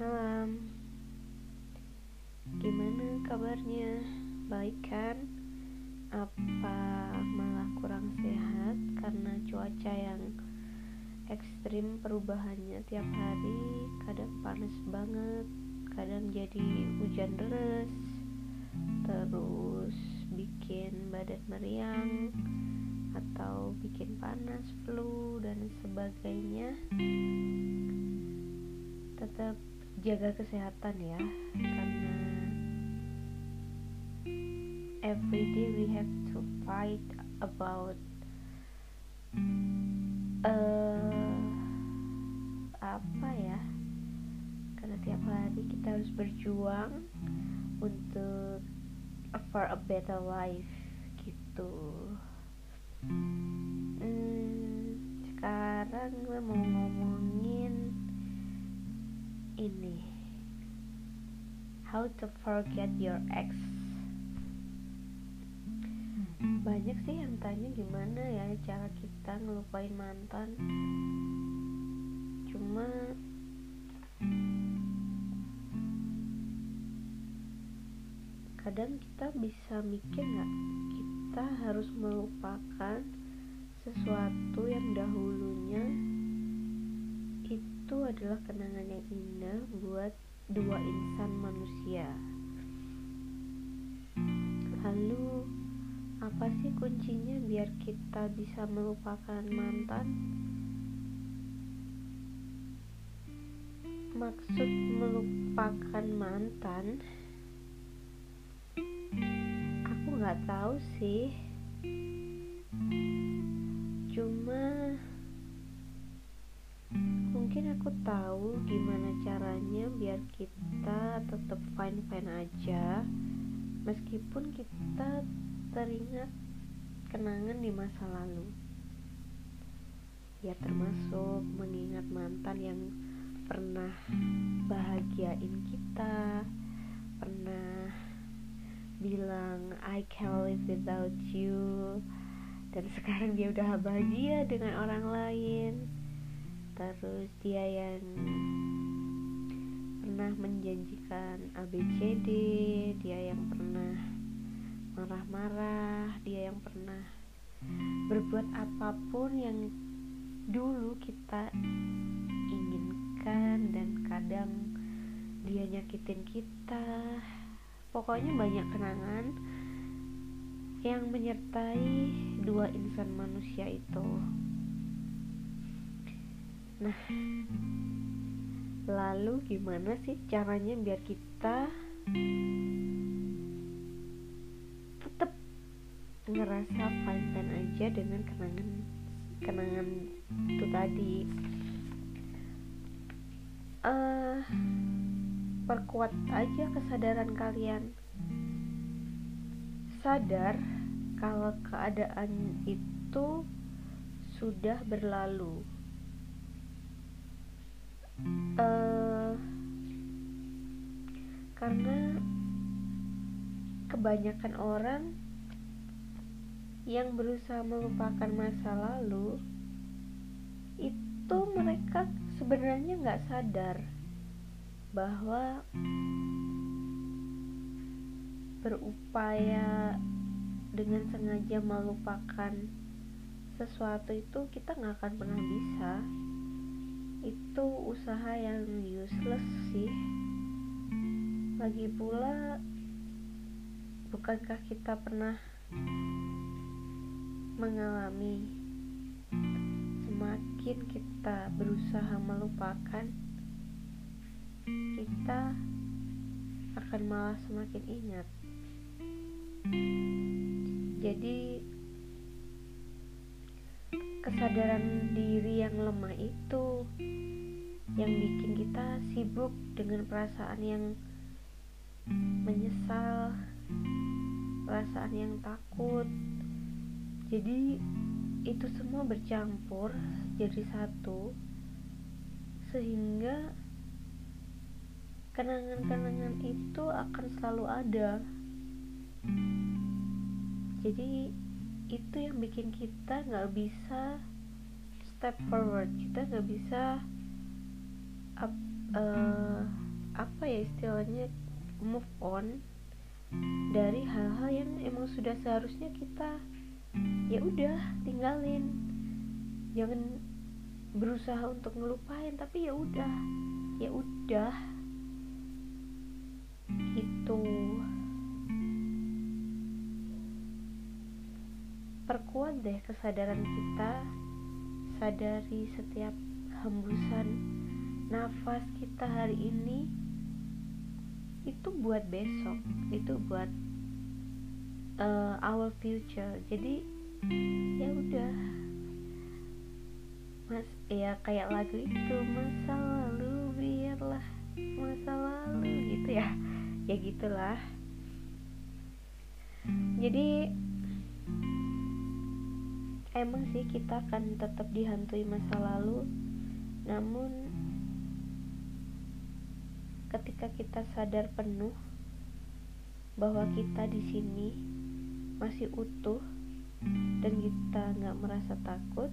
malam Gimana kabarnya? Baik kan? Apa malah kurang sehat karena cuaca yang ekstrim perubahannya tiap hari Kadang panas banget, kadang jadi hujan deras Terus bikin badan meriang atau bikin panas, flu, dan sebagainya tetap jaga kesehatan ya karena every day we have to fight about uh, apa ya karena tiap hari kita harus berjuang untuk for a better life gitu. Hmm, sekarang gue mau ngomongin ini. How to forget your ex. Banyak sih yang tanya gimana ya cara kita ngelupain mantan. Cuma Kadang kita bisa mikir gak Kita harus melupakan sesuatu yang dahulunya itu adalah kenangan yang indah buat dua insan manusia. Lalu, apa sih kuncinya biar kita bisa melupakan mantan? Maksud melupakan mantan, aku nggak tahu sih. Cuma mungkin aku tahu gimana caranya biar kita tetap fine fine aja. Meskipun kita teringat kenangan di masa lalu. Ya termasuk mengingat mantan yang pernah bahagiain kita pernah bilang I can't live without you. Dan sekarang dia udah bahagia dengan orang lain terus dia yang pernah menjanjikan ABCD dia yang pernah marah-marah dia yang pernah berbuat apa pun yang dulu kita inginkan dan kadang dia nyakitin kita. Pokoknya banyak kenangan yang menyertai dua insan manusia itu Nah, lalu gimana sih caranya biar kita tetap ngerasa fine-fine aja dengan kenangan kenangan itu tadi? Uh, perkuat aja kesadaran kalian. Sadar kalau keadaan itu sudah berlalu kebanyakan orang yang berusaha melupakan masa lalu itu mereka sebenarnya nggak sadar bahwa berupaya dengan sengaja melupakan sesuatu itu kita nggak akan pernah bisa. Itu usaha yang useless sih. Lagi pula bukankah kita pernah mengalami semakin kita berusaha melupakan kita akan malah semakin ingat. Jadi kesadaran diri yang lemah itu yang bikin kita sibuk dengan perasaan yang menyesal, perasaan yang takut. Jadi itu semua bercampur jadi satu sehingga kenangan-kenangan itu akan selalu ada. Jadi itu yang bikin kita nggak bisa step forward kita nggak bisa up, uh, apa ya istilahnya move on dari hal-hal yang emang sudah seharusnya kita ya udah tinggalin. Jangan berusaha untuk ngelupain tapi ya udah ya udah. Itu perkuat deh kesadaran kita sadari setiap hembusan nafas kita hari ini itu buat besok. Itu buat uh, our future. Jadi ya udah. Mas ya kayak lagu itu masa lalu biarlah masa lalu gitu ya. Ya gitulah. Jadi emang sih kita akan tetap dihantui masa lalu namun ketika kita sadar penuh bahwa kita di sini masih utuh dan kita nggak merasa takut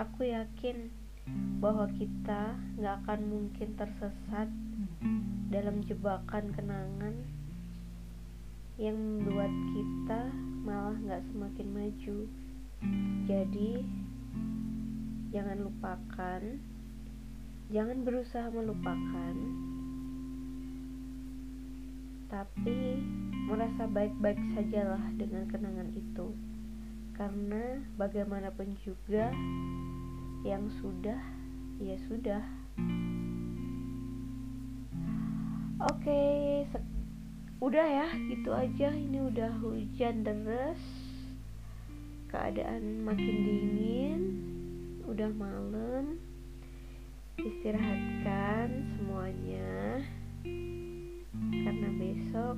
aku yakin bahwa kita nggak akan mungkin tersesat dalam jebakan kenangan yang membuat kita malah nggak semakin maju. Jadi, jangan lupakan, jangan berusaha melupakan, tapi merasa baik-baik sajalah dengan kenangan itu, karena bagaimanapun juga yang sudah ya sudah. Oke okay, udah ya gitu aja. Ini udah hujan deras. Keadaan makin dingin. Udah malam istirahatkan semuanya. Karena besok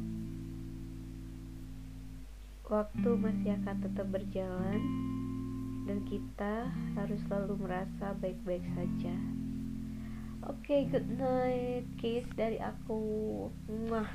waktu masih akan tetap berjalan dan kita harus selalu merasa baik-baik saja. Oke okay, good night kiss dari aku. Mwah.